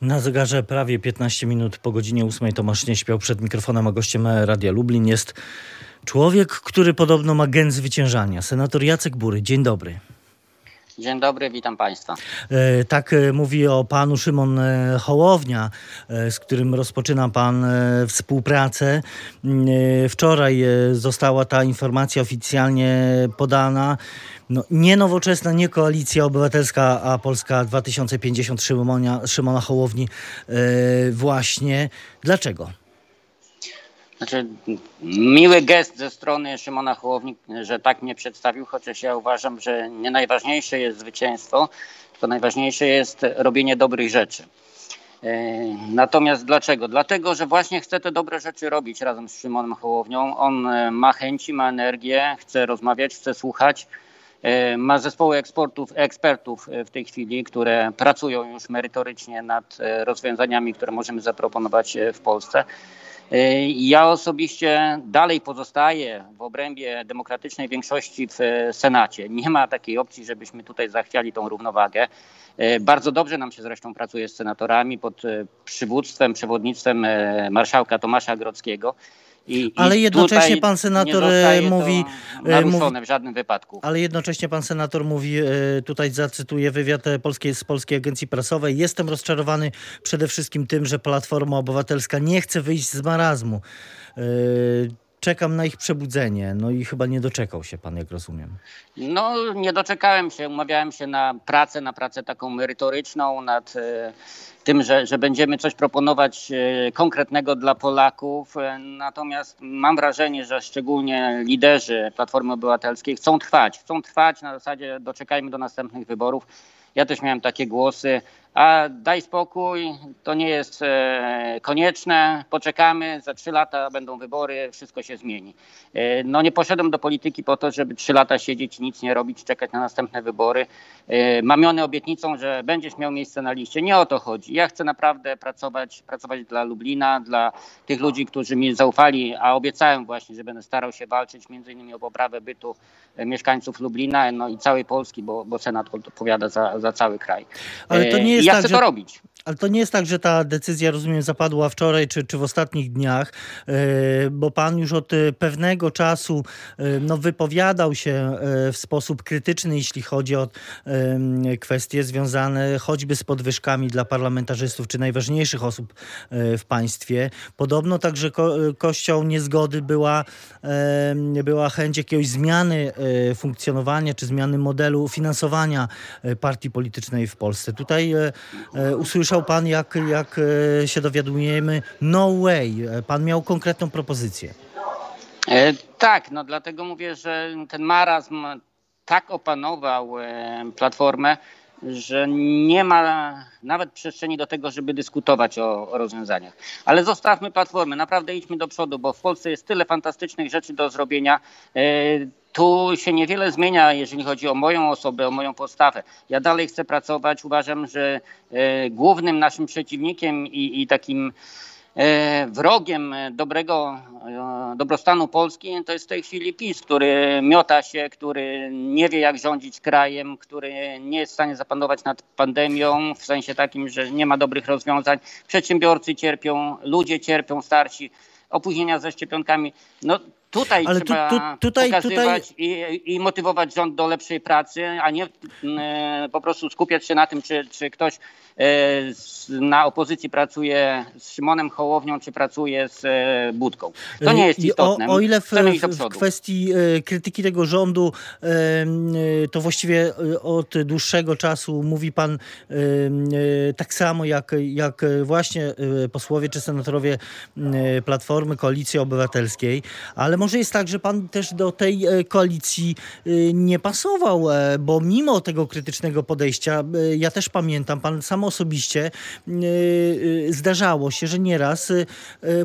Na zegarze prawie 15 minut po godzinie 8 Tomasz nie śpiał przed mikrofonem, a gościem Radia Lublin jest człowiek, który podobno ma gen zwyciężania. Senator Jacek Bury. Dzień dobry. Dzień dobry, witam Państwa. E, tak e, mówi o panu Szymon e, Hołownia, z którym rozpoczyna pan współpracę. Wczoraj została ta informacja oficjalnie podana. No, nie nowoczesna, nie koalicja obywatelska, a Polska 2050 Szymona, Szymona Hołowni właśnie. Dlaczego? Znaczy, miły gest ze strony Szymona Hołowni, że tak mnie przedstawił, chociaż ja uważam, że nie najważniejsze jest zwycięstwo, tylko najważniejsze jest robienie dobrych rzeczy. E, natomiast dlaczego? Dlatego, że właśnie chce te dobre rzeczy robić razem z Szymonem Hołownią. On e, ma chęci, ma energię, chce rozmawiać, chce słuchać. E, ma zespoły eksportów, ekspertów w tej chwili, które pracują już merytorycznie nad rozwiązaniami, które możemy zaproponować w Polsce. Ja osobiście dalej pozostaję w obrębie demokratycznej większości w Senacie. Nie ma takiej opcji, żebyśmy tutaj zachwiali tą równowagę. Bardzo dobrze nam się zresztą pracuje z senatorami pod przywództwem, przewodnictwem marszałka Tomasza Grodzkiego. I, ale jednocześnie pan senator e, mówi. E, naruszone w żadnym wypadku. Ale jednocześnie pan senator mówi, e, tutaj zacytuję wywiad polskiej, z Polskiej Agencji Prasowej. Jestem rozczarowany przede wszystkim tym, że Platforma Obywatelska nie chce wyjść z marazmu. Czekam na ich przebudzenie. No i chyba nie doczekał się pan, jak rozumiem. No, nie doczekałem się. Umawiałem się na pracę, na pracę taką merytoryczną, nad tym, że, że będziemy coś proponować e, konkretnego dla Polaków. E, natomiast mam wrażenie, że szczególnie liderzy Platformy Obywatelskiej chcą trwać. Chcą trwać na zasadzie doczekajmy do następnych wyborów. Ja też miałem takie głosy, a daj spokój, to nie jest e, konieczne, poczekamy, za trzy lata będą wybory, wszystko się zmieni. E, no nie poszedłem do polityki po to, żeby trzy lata siedzieć, nic nie robić, czekać na następne wybory. E, mamiony obietnicą, że będziesz miał miejsce na liście. Nie o to chodzi. Ja chcę naprawdę pracować, pracować dla Lublina, dla tych ludzi, którzy mi zaufali, a obiecałem właśnie, że będę starał się walczyć między innymi o poprawę bytu mieszkańców Lublina no i całej Polski, bo, bo Senat odpowiada za, za cały kraj. Ale to nie jest ja tak, chcę że... to robić. Ale to nie jest tak, że ta decyzja, rozumiem, zapadła wczoraj czy, czy w ostatnich dniach, e, bo pan już od e, pewnego czasu e, no, wypowiadał się w sposób krytyczny, jeśli chodzi o kwestie związane choćby z podwyżkami dla parlamentarzystów czy najważniejszych osób w państwie. Podobno także ko kością niezgody była, była chęć jakiejś zmiany funkcjonowania czy zmiany modelu finansowania partii politycznej w Polsce. Tutaj usłyszał usłyszał pan, jak, jak e, się dowiadujemy, no way. Pan miał konkretną propozycję. E, tak, no dlatego mówię, że ten marazm tak opanował e, platformę, że nie ma nawet przestrzeni do tego, żeby dyskutować o, o, rozwiązaniach. Ale zostawmy platformy, naprawdę idźmy do przodu, bo w Polsce jest tyle fantastycznych rzeczy do zrobienia. E, tu się niewiele zmienia, jeżeli chodzi o moją osobę, o moją postawę. Ja dalej chcę pracować. Uważam, że e, głównym naszym przeciwnikiem i, i takim e, wrogiem dobrego dobrostanu Polski to jest w tej chwili PiS, który miota się, który nie wie jak rządzić krajem, który nie jest w stanie zapanować nad pandemią w sensie takim, że nie ma dobrych rozwiązań. Przedsiębiorcy cierpią, ludzie cierpią, starsi opóźnienia ze szczepionkami. No tutaj Ale trzeba tu, tu, tutaj, pokazywać tutaj... I, i, motywować rząd do lepszej pracy, a nie e, po prostu skupiać się na tym, czy, czy ktoś e, z, na opozycji pracuje z Szymonem Hołownią, czy pracuje z e, Budką. To nie jest istotne. O, o ile w, w kwestii krytyki tego rządu, to właściwie od dłuższego czasu mówi pan tak samo jak, jak właśnie posłowie czy senatorowie Platformy, Koalicji Obywatelskiej, ale może jest tak, że pan też do tej e, koalicji e, nie pasował, e, bo mimo tego krytycznego podejścia, ja też pamiętam, pan sam osobiście zdarzało się, że nieraz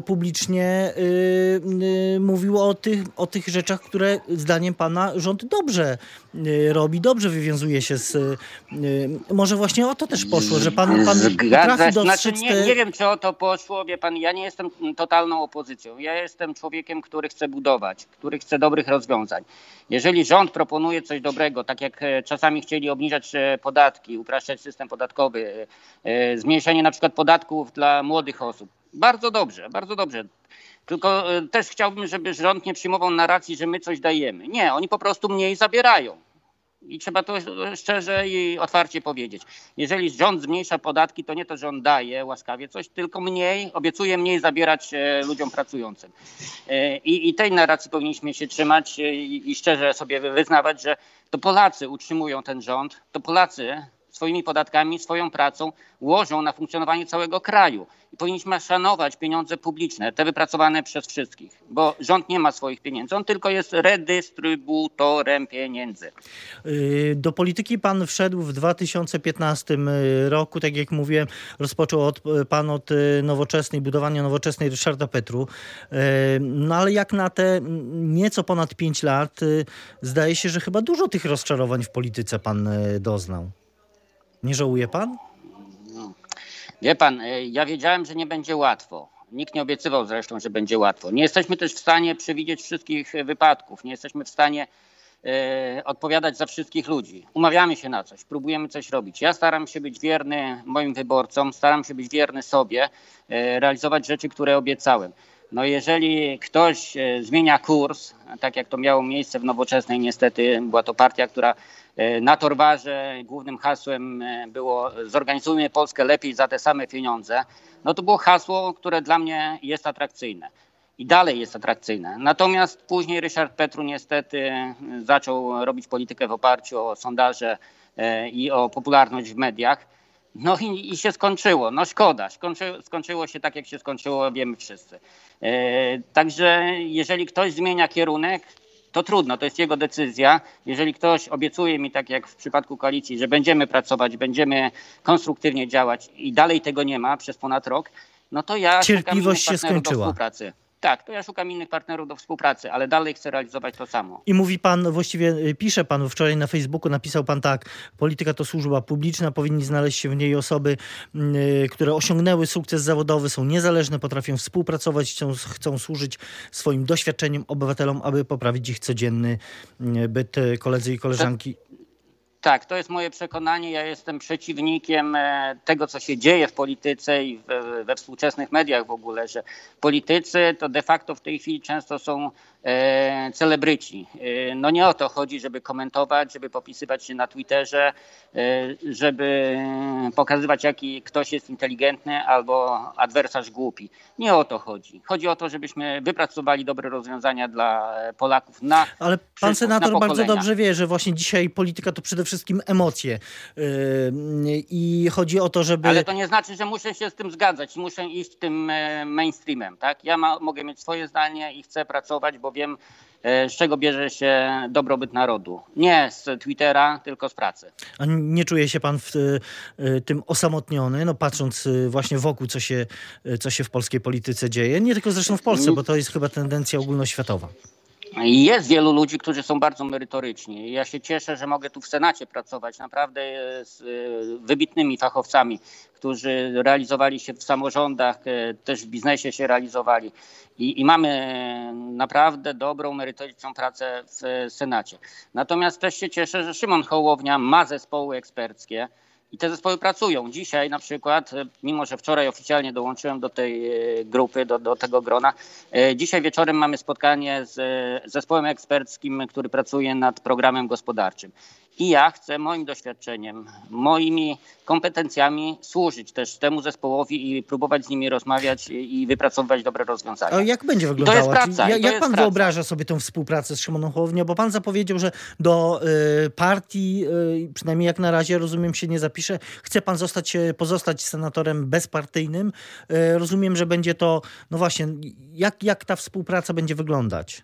publicznie mówił o tych, o tych rzeczach, które zdaniem pana rząd dobrze robi, dobrze wywiązuje się z... Może właśnie o to też poszło, że pan, pan znaczy, nie, nie wiem, czy o to poszło, wie pan, ja nie jestem totalną opozycją. Ja jestem człowiekiem, który chce budować budować, który chce dobrych rozwiązań. Jeżeli rząd proponuje coś dobrego, tak jak e, czasami chcieli obniżać e, podatki, upraszczać system podatkowy, e, zmniejszenie na przykład podatków dla młodych osób, bardzo dobrze, bardzo dobrze. Tylko też chciałbym, żeby rząd nie przyjmował narracji, że my coś dajemy. Nie, oni po prostu mniej zabierają. I trzeba to szczerze i otwarcie powiedzieć. Jeżeli rząd zmniejsza podatki, to nie to, że on daje łaskawie coś, tylko mniej, obiecuje mniej zabierać e, ludziom pracującym. E, I, i tej narracji powinniśmy się trzymać e, i, i szczerze sobie wyznawać, że to Polacy utrzymują ten rząd, to Polacy swoimi podatkami, swoją pracą łożą na funkcjonowanie całego kraju. I powinniśmy szanować pieniądze publiczne, te wypracowane przez wszystkich, bo rząd nie ma swoich pieniędzy, on tylko jest redystrybutorem pieniędzy. Y, do polityki pan wszedł w 2015 y, roku, tak jak mówiłem, rozpoczął od, y, pan od nowoczesnej, budowania nowoczesnej Ryszarda Petru. No ale jak na te nieco ponad 5 lat, zdaje się, że chyba dużo tych rozczarowań w polityce pan doznał. Nie żałuje pan? Wie pan, e, ja wiedziałem, że nie będzie łatwo. Nikt nie obiecywał zresztą, że będzie łatwo. Nie jesteśmy też w stanie przewidzieć wszystkich wypadków. Nie jesteśmy w stanie e, odpowiadać za wszystkich ludzi. Umawiamy się na coś, próbujemy coś robić. Ja staram się być wierny moim wyborcom, staram się być wierny sobie, e, realizować rzeczy, które obiecałem. No jeżeli ktoś zmienia kurs, tak jak to miało miejsce w Nowoczesnej, niestety była to partia, która E, na Torwarze głównym hasłem e, było zorganizujmy Polskę lepiej za te same pieniądze. No to było hasło, które dla mnie jest atrakcyjne i dalej jest atrakcyjne. Natomiast później Ryszard Petru niestety zaczął robić politykę w oparciu o sondaże e, i o popularność w mediach. No i, i się skończyło. No szkoda. Skończy, skończyło się tak, jak się skończyło, wiemy wszyscy. Także jeżeli ktoś zmienia kierunek, to trudno, to jest jego decyzja. Jeżeli ktoś obiecuje mi, tak jak w przypadku koalicji, że będziemy pracować, będziemy konstruktywnie działać i dalej tego nie ma przez ponad rok, no to ja Cierpliwość się skończyła. Do współpracy. Tak, to ja szukam innych partnerów do współpracy, ale dalej chcę realizować to samo. I mówi pan, właściwie y, pisze pan wczoraj na Facebooku, napisał pan tak, polityka to służba publiczna, powinni znaleźć się w niej osoby, yy, które osiągnęły sukces zawodowy, są niezależne, potrafią współpracować, chcą, chcą służyć swoim doświadczeniem obywatelom, aby poprawić ich codzienny y, byt. Y, koledzy i koleżanki. Tak, to jest moje przekonanie. Ja jestem przeciwnikiem e, tego, co się dzieje w polityce i we, współczesnych mediach w ogóle, że politycy to de facto w tej chwili często są celebryci. E, no nie o to chodzi, żeby komentować, żeby popisywać się na Twitterze, żeby pokazywać, jaki ktoś jest inteligentny albo adwersarz głupi. Nie o to chodzi. Chodzi o to, żebyśmy wypracowali dobre rozwiązania dla Polaków na Ale pan senator bardzo dobrze wie, że właśnie dzisiaj polityka to przede wszystkim emocje. I chodzi o to, żeby... Ale to nie znaczy, że muszę się z tym zgadzać. Muszę iść tym mainstreamem. Tak? Ja ma, mogę mieć swoje zdanie i chcę pracować, bo wiem, e, z czego bierze się dobrobyt narodu. Nie z Twittera, tylko z pracy. A nie czuje się pan w e, tym osamotniony, no patrząc e, właśnie wokół, co się, co się w polskiej polityce dzieje? Nie tylko zresztą w Polsce, bo to jest chyba tendencja ogólnoświatowa. Jest wielu ludzi, którzy są bardzo merytoryczni. Ja się cieszę, że mogę tu w Senacie pracować naprawdę z wybitnymi fachowcami, którzy realizowali się w samorządach, też w biznesie się realizowali. I, I, mamy naprawdę dobrą, merytoryczną pracę w Senacie. Natomiast też się cieszę, że Szymon Hołownia ma zespoły eksperckie. I te zespoły pracują. Dzisiaj na przykład, mimo że wczoraj oficjalnie dołączyłem do tej e, grupy, do, do tego grona, e, dzisiaj wieczorem mamy spotkanie z zespołem eksperckim, który pracuje nad programem gospodarczym. I ja chcę moim doświadczeniem, moimi kompetencjami służyć też temu zespołowi i próbować z nimi rozmawiać i wypracowywać dobre rozwiązania. A jak będzie wyglądała? To jest praca. Jak, jak pan praca. wyobraża sobie tę współpracę z Szymoną Hołownią? Bo pan zapowiedział, że do y, partii, y, przynajmniej jak na razie, rozumiem, się nie zapisze. Chce pan zostać, pozostać senatorem bezpartyjnym. Y, rozumiem, że będzie to, no właśnie, jak, jak ta współpraca będzie wyglądać?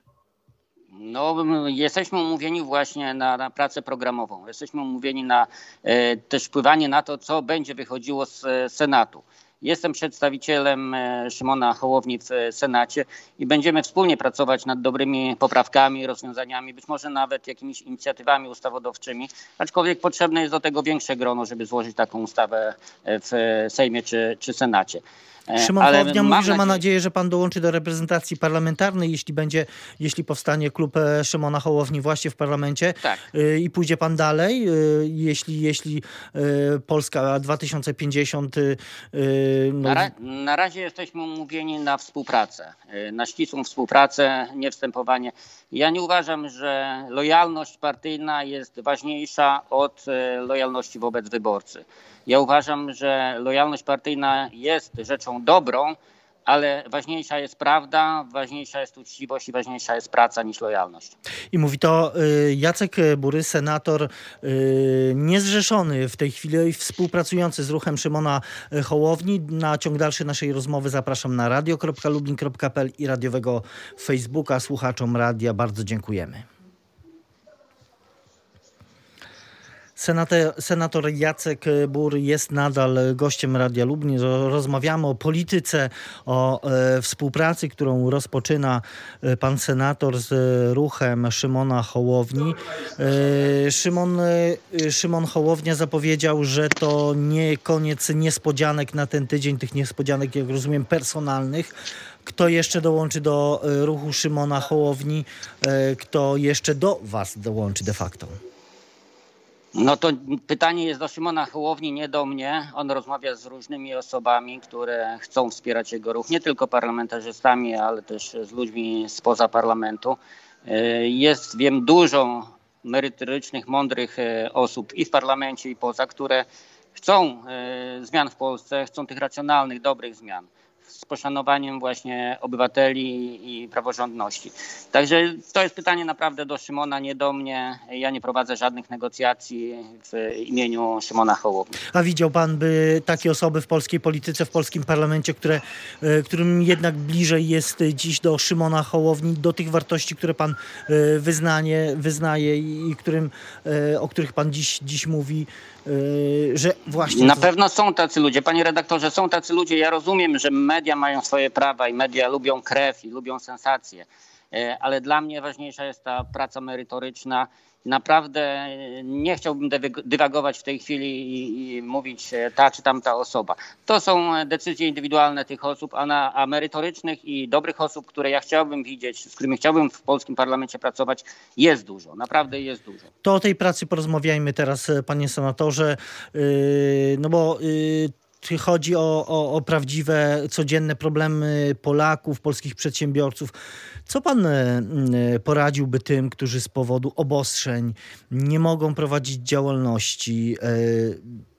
No, jesteśmy umówieni właśnie na, na, pracę programową. Jesteśmy umówieni na e, też wpływanie na to, co będzie wychodziło z Senatu. Jestem przedstawicielem e, Szymona Hołowni w Senacie i będziemy wspólnie pracować nad dobrymi poprawkami, rozwiązaniami, być może nawet jakimiś inicjatywami ustawodawczymi, aczkolwiek potrzebne jest do tego większe grono, żeby złożyć taką ustawę w Sejmie czy, czy Senacie. E, Szymon Ale Hołownia mówi, że ma nadzieję, że pan dołączy do reprezentacji parlamentarnej, jeśli będzie, jeśli powstanie klub e, Szymona Hołowni właśnie w parlamencie tak. E, i pójdzie pan dalej, jeśli, jeśli Polska 2050... No... Na, ra na razie jesteśmy umówieni na współpracę, na ścisłą współpracę, nie wstępowanie. Ja nie uważam, że lojalność partyjna jest ważniejsza od lojalności wobec wyborcy. Ja uważam, że lojalność partyjna jest rzeczą dobrą, ale ważniejsza jest prawda, ważniejsza jest uczciwość i ważniejsza jest praca niż lojalność. I mówi to y, Jacek Bury, senator y, niezrzeszony w tej chwili, współpracujący z ruchem Szymona Hołowni. Na ciąg dalszy naszej rozmowy zapraszam na radio.lublin.pl i radiowego Facebooka. Słuchaczom radia bardzo dziękujemy. Senator, senator Jacek Bur jest nadal gościem Radia Lublin. Rozmawiamy o polityce, o e, współpracy, którą rozpoczyna e, pan senator z ruchem Szymona Hołowni. E, Szymon, Szymon Hołownia zapowiedział, że to nie koniec niespodzianek na ten tydzień, tych niespodzianek, jak rozumiem, personalnych. Kto jeszcze dołączy do ruchu Szymona Hołowni? Kto jeszcze do was dołączy de facto? No to pytanie jest do Szymona Hołowni, nie do mnie. On rozmawia z różnymi osobami, które chcą wspierać jego ruch, nie tylko parlamentarzystami, ale też z ludźmi spoza parlamentu. E, jest, wiem, dużo merytorycznych, mądrych e, osób i w parlamencie, i poza, które chcą e, zmian w Polsce, chcą tych racjonalnych, dobrych zmian z poszanowaniem właśnie obywateli i praworządności. Także to jest pytanie naprawdę do Szymona, nie do mnie. Ja nie prowadzę żadnych negocjacji w imieniu Szymona Hołowni. A widział pan by takie osoby w polskiej polityce, w polskim parlamencie, które, e, którym jednak bliżej jest dziś do Szymona Hołowni, do tych wartości, które pan e, wyznanie, wyznaje i którym, e, o których pan dziś, dziś mówi, że właśnie... Na pewno są tacy ludzie. Panie redaktorze, są tacy ludzie. Ja rozumiem, że media mają swoje prawa i media lubią krew i lubią sensacje, e, ale dla mnie ważniejsza jest ta praca merytoryczna. Naprawdę e, nie chciałbym dywagować w tej chwili i, i mówić e, ta czy tamta osoba. To są decyzje indywidualne tych osób, a, na, a merytorycznych i dobrych osób, które ja chciałbym widzieć, z którymi chciałbym w polskim parlamencie pracować, jest dużo. Naprawdę jest dużo. To o tej pracy porozmawiajmy teraz, panie senatorze. No bo chodzi o, o, o, prawdziwe, codzienne problemy Polaków, polskich przedsiębiorców. Co pan e, poradziłby tym, którzy z powodu obostrzeń nie mogą prowadzić działalności? E,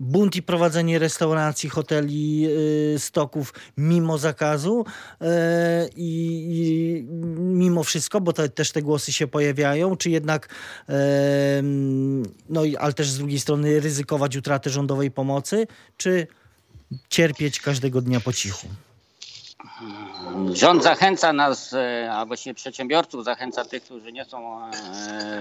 bunt i prowadzenie restauracji, hoteli, e, stoków mimo zakazu i, i mimo wszystko, bo te, też te głosy się pojawiają, czy jednak, no ale też z drugiej strony ryzykować utratę rządowej pomocy, czy cierpieć każdego dnia po cichu? Rząd zachęca nas, e, a właściwie przedsiębiorców zachęca tych, którzy nie są e,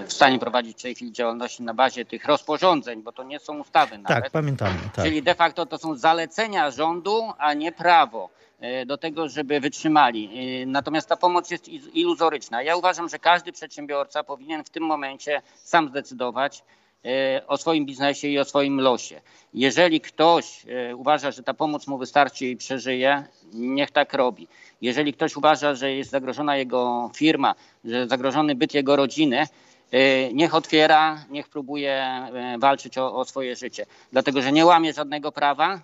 w stanie prowadzić w tej chwili działalności na bazie tych rozporządzeń, bo to nie są ustawy tak, nawet. Tak, pamiętamy. Tak. Czyli de facto to są zalecenia rządu, a nie prawo e, do tego, żeby wytrzymali. Natomiast ta pomoc jest iluzoryczna. Ja uważam, że każdy przedsiębiorca powinien w tym momencie sam zdecydować, o swoim biznesie i o swoim losie. Jeżeli ktoś e, uważa, że ta pomoc mu wystarczy i przeżyje, niech tak robi. Jeżeli ktoś uważa, że jest zagrożona jego firma, że zagrożony byt jego rodziny, e, niech otwiera, niech próbuje walczyć o, o swoje życie. Dlatego, że nie łamie żadnego prawa,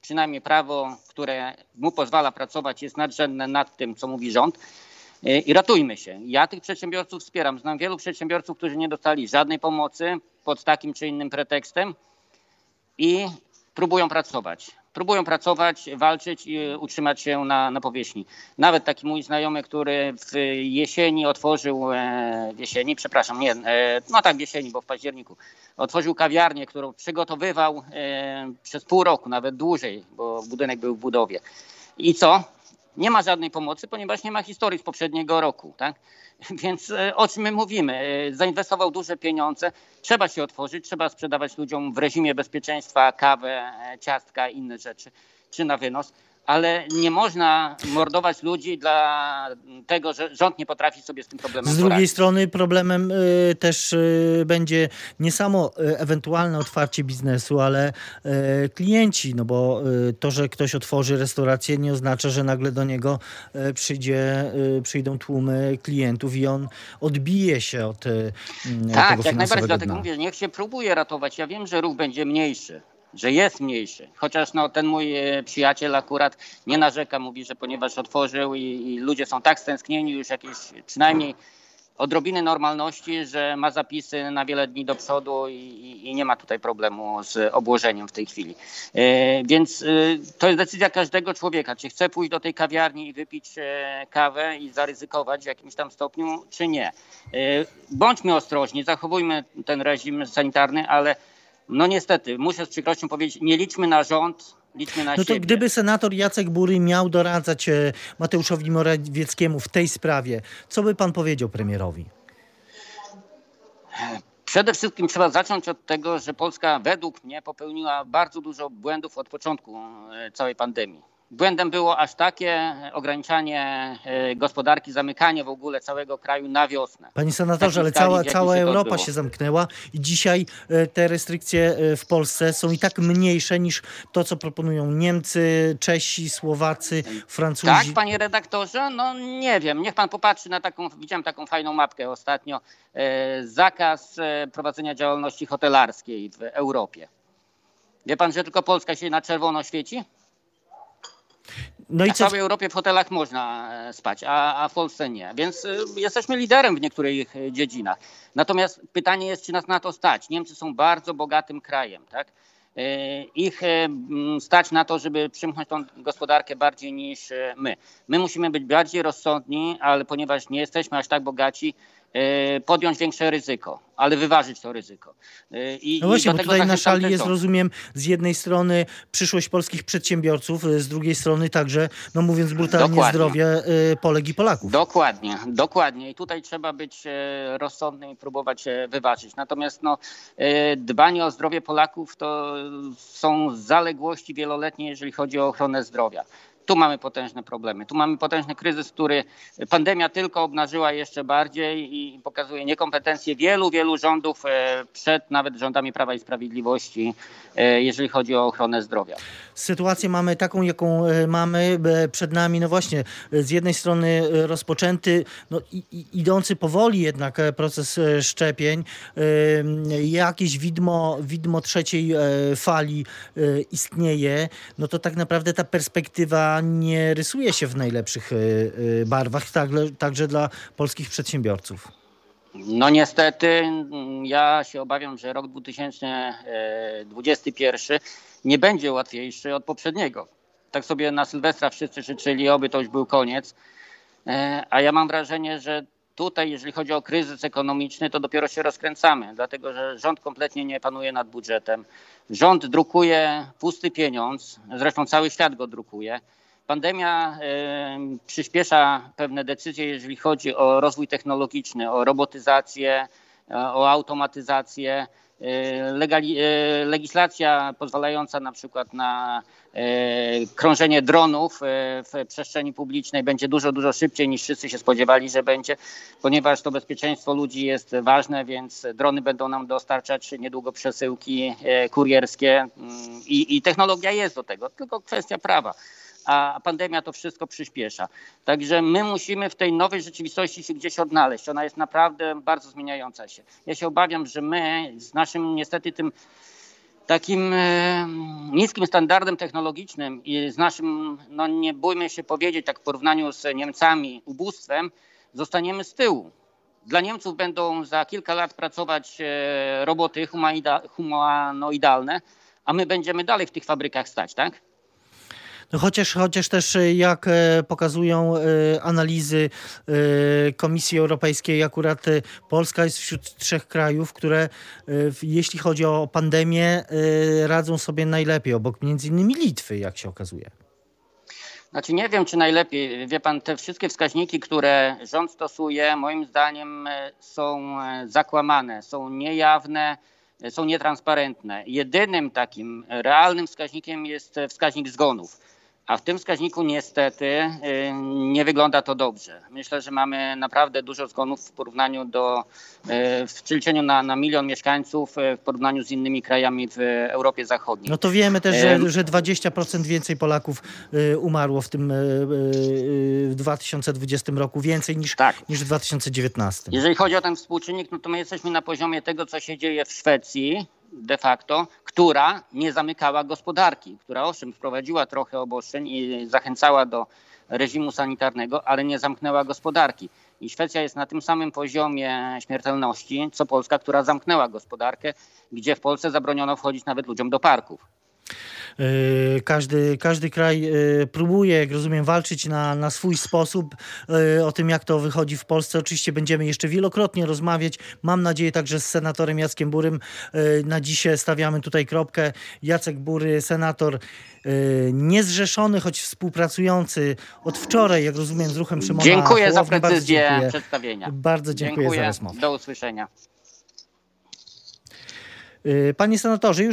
przynajmniej prawo, które mu pozwala pracować, jest nadrzędne nad tym, co mówi rząd. E, i ratujmy się. Ja tych przedsiębiorców wspieram. Znam wielu przedsiębiorców, którzy nie dostali żadnej pomocy pod takim czy innym pretekstem i próbują pracować. Próbują pracować, walczyć i utrzymać się na, na powierzchni. Nawet taki mój znajomy, który w jesieni otworzył, e, w jesieni, przepraszam, nie, e, no tak w jesieni, bo w październiku, otworzył kawiarnię, którą przygotowywał przez pół roku, nawet dłużej, bo budynek był w budowie. I co? Nie ma żadnej pomocy, ponieważ nie ma historii z poprzedniego roku. Tak? Więc e, o czym my mówimy? E, zainwestował duże pieniądze, trzeba się otworzyć, trzeba sprzedawać ludziom w reżimie bezpieczeństwa kawę, e, ciastka inne rzeczy. czy na wynos ale nie można mordować ludzi dla tego, że rząd nie potrafi sobie z tym problemem Z drugiej strony problemem y, też y, będzie nie samo y, ewentualne otwarcie biznesu, ale klienci, no bo to, że ktoś otworzy restaurację nie oznacza, że nagle do niego przyjdzie, przyjdą tłumy klientów i on odbije się od tak, tego jak najbardziej, dlatego mówię, niech się próbuje ratować. Ja wiem, że ruch będzie mniejszy, że jest mniejszy. Chociaż no, ten mój e, przyjaciel akurat nie narzeka, mówi, że ponieważ otworzył i, i ludzie są tak stęsknieni już jakieś przynajmniej odrobiny normalności, że ma zapisy na wiele dni do przodu i, i, nie ma tutaj problemu z obłożeniem w tej chwili. E, więc e, to jest decyzja każdego człowieka, czy chce pójść do tej kawiarni i wypić kawę i zaryzykować w jakimś tam stopniu, czy nie. Bądźmy ostrożni, zachowujmy ten reżim sanitarny, ale no niestety, muszę z przykrością powiedzieć, nie liczmy na rząd, liczmy na no to siebie. Gdyby senator Jacek Bury miał doradzać e, Mateuszowi Morawieckiemu w tej sprawie, co by pan powiedział premierowi? Przede wszystkim trzeba zacząć od tego, że Polska według mnie popełniła bardzo dużo błędów od początku e, całej pandemii. Błędem było aż takie ograniczanie e, gospodarki, zamykanie w ogóle całego kraju na wiosnę. Panie senatorze, ale cała, cała Europa się zamknęła i dzisiaj e, te restrykcje e, w Polsce są i tak mniejsze niż to, co proponują Niemcy, Czesi, Słowacy, Francuzi. Tak, panie redaktorze? No nie wiem. Niech pan popatrzy na taką, widziałem taką fajną mapkę ostatnio. Zakaz prowadzenia działalności hotelarskiej w Europie. Wie pan, że tylko Polska się na czerwono świeci? No i w całej Europie w hotelach można e, spać, a, a w Polsce nie. Więc e, jesteśmy liderem w niektórych e, dziedzinach. Natomiast pytanie jest, czy nas na to stać. Niemcy są bardzo bogatym krajem, tak? Ich stać na to, żeby przymknąć tą gospodarkę bardziej niż my. My musimy być bardziej rozsądni, ale ponieważ nie jesteśmy aż tak bogaci, podjąć większe ryzyko, ale wyważyć to ryzyko. E, I, no właśnie, bo tutaj na szali jest, rozumiem, z jednej strony przyszłość polskich przedsiębiorców, z drugiej strony także, no mówiąc brutalnie, dokładnie. zdrowie e, Polek i Polaków. Dokładnie, dokładnie. I tutaj trzeba być rozsądnym i próbować wyważyć. Natomiast no, dbanie o zdrowie Polaków to są zaległości wieloletnie, jeżeli chodzi o ochronę zdrowia. Tu mamy potężne problemy. Tu mamy potężny kryzys, który pandemia tylko obnażyła jeszcze bardziej i pokazuje niekompetencje wielu, wielu rządów e, przed nawet rządami Prawa i Sprawiedliwości, e, jeżeli chodzi o ochronę zdrowia. Sytuację mamy taką, jaką e, mamy przed nami. No właśnie, z jednej strony rozpoczęty, no, idący powoli jednak proces szczepień. Jakieś widmo, widmo trzeciej fali istnieje. No to tak naprawdę ta perspektywa nie rysuje się w najlepszych y, y, barwach, także dla polskich przedsiębiorców. No niestety, ja się obawiam, że rok 2021 nie będzie łatwiejszy od poprzedniego. Tak sobie na Sylwestra wszyscy życzyli, oby to już był koniec. E, a ja mam wrażenie, że tutaj, jeżeli chodzi o kryzys ekonomiczny, to dopiero się rozkręcamy, dlatego że rząd kompletnie nie panuje nad budżetem. Rząd drukuje pusty pieniądz, zresztą cały świat go drukuje. Pandemia przyspiesza pewne decyzje, jeżeli chodzi o rozwój technologiczny, o robotyzację, e, o automatyzację. E, e, legislacja pozwalająca na przykład na krążenie dronów w przestrzeni publicznej będzie dużo, dużo szybciej niż wszyscy się spodziewali, że będzie, ponieważ to bezpieczeństwo ludzi jest ważne, więc drony będą nam dostarczać niedługo przesyłki kurierskie mm, i, i technologia jest do tego, tylko kwestia prawa a pandemia to wszystko przyspiesza. Także my musimy w tej nowej rzeczywistości się gdzieś odnaleźć. Ona jest naprawdę bardzo zmieniająca się. Ja się obawiam, że my z naszym niestety tym takim e, niskim standardem technologicznym i z naszym, no nie bójmy się powiedzieć, tak w porównaniu z Niemcami, ubóstwem, zostaniemy z tyłu. Dla Niemców będą za kilka lat pracować e, roboty humanoidalne, a my będziemy dalej w tych fabrykach stać, tak? Chociaż, chociaż też e, jak e, pokazują e, analizy Komisji Europejskiej, akurat Polska jest wśród trzech krajów, które jeśli chodzi o pandemię radzą sobie najlepiej, obok między innymi Litwy, jak się okazuje. Znaczy nie wiem, czy najlepiej. Wie pan, te wszystkie wskaźniki, które rząd stosuje, moim zdaniem są zakłamane, są niejawne są nietransparentne. Jedynym takim realnym wskaźnikiem jest wskaźnik zgonów. A w tym wskaźniku niestety y, nie wygląda to dobrze. Myślę, że mamy naprawdę dużo zgonów w porównaniu do, y, w przeliczeniu na, na milion mieszkańców y, w porównaniu z innymi krajami w Europie Zachodniej. No to wiemy też, że, że 20% więcej Polaków umarło w tym w 2020 roku, więcej niż, tak. niż w 2019. Jeżeli chodzi o ten współczynnik, no to my jesteśmy na poziomie tego, co się dzieje w Szwecji, de facto, która nie zamykała gospodarki, która owszem wprowadziła trochę obostrzeń i zachęcała do reżimu sanitarnego, ale nie zamknęła gospodarki. I Szwecja jest na tym samym poziomie śmiertelności, co Polska, która zamknęła gospodarkę, gdzie w Polsce zabroniono wchodzić nawet ludziom do parków. E, każdy, każdy kraj e, próbuje, jak rozumiem, walczyć na, na swój sposób. E, o tym, jak to wychodzi w Polsce, oczywiście będziemy jeszcze wielokrotnie rozmawiać. Mam nadzieję także z senatorem Jackiem Burym. Na dzisiaj stawiamy tutaj kropkę. Jacek Bury, senator niezrzeszony, choć współpracujący od wczoraj, jak rozumiem, z ruchem Szymona Dziękuję Hołowni. za precyzję dziękuję. przedstawienia. Bardzo dziękuję, dziękuję za rozmowę. Do usłyszenia. Panie senatorze, już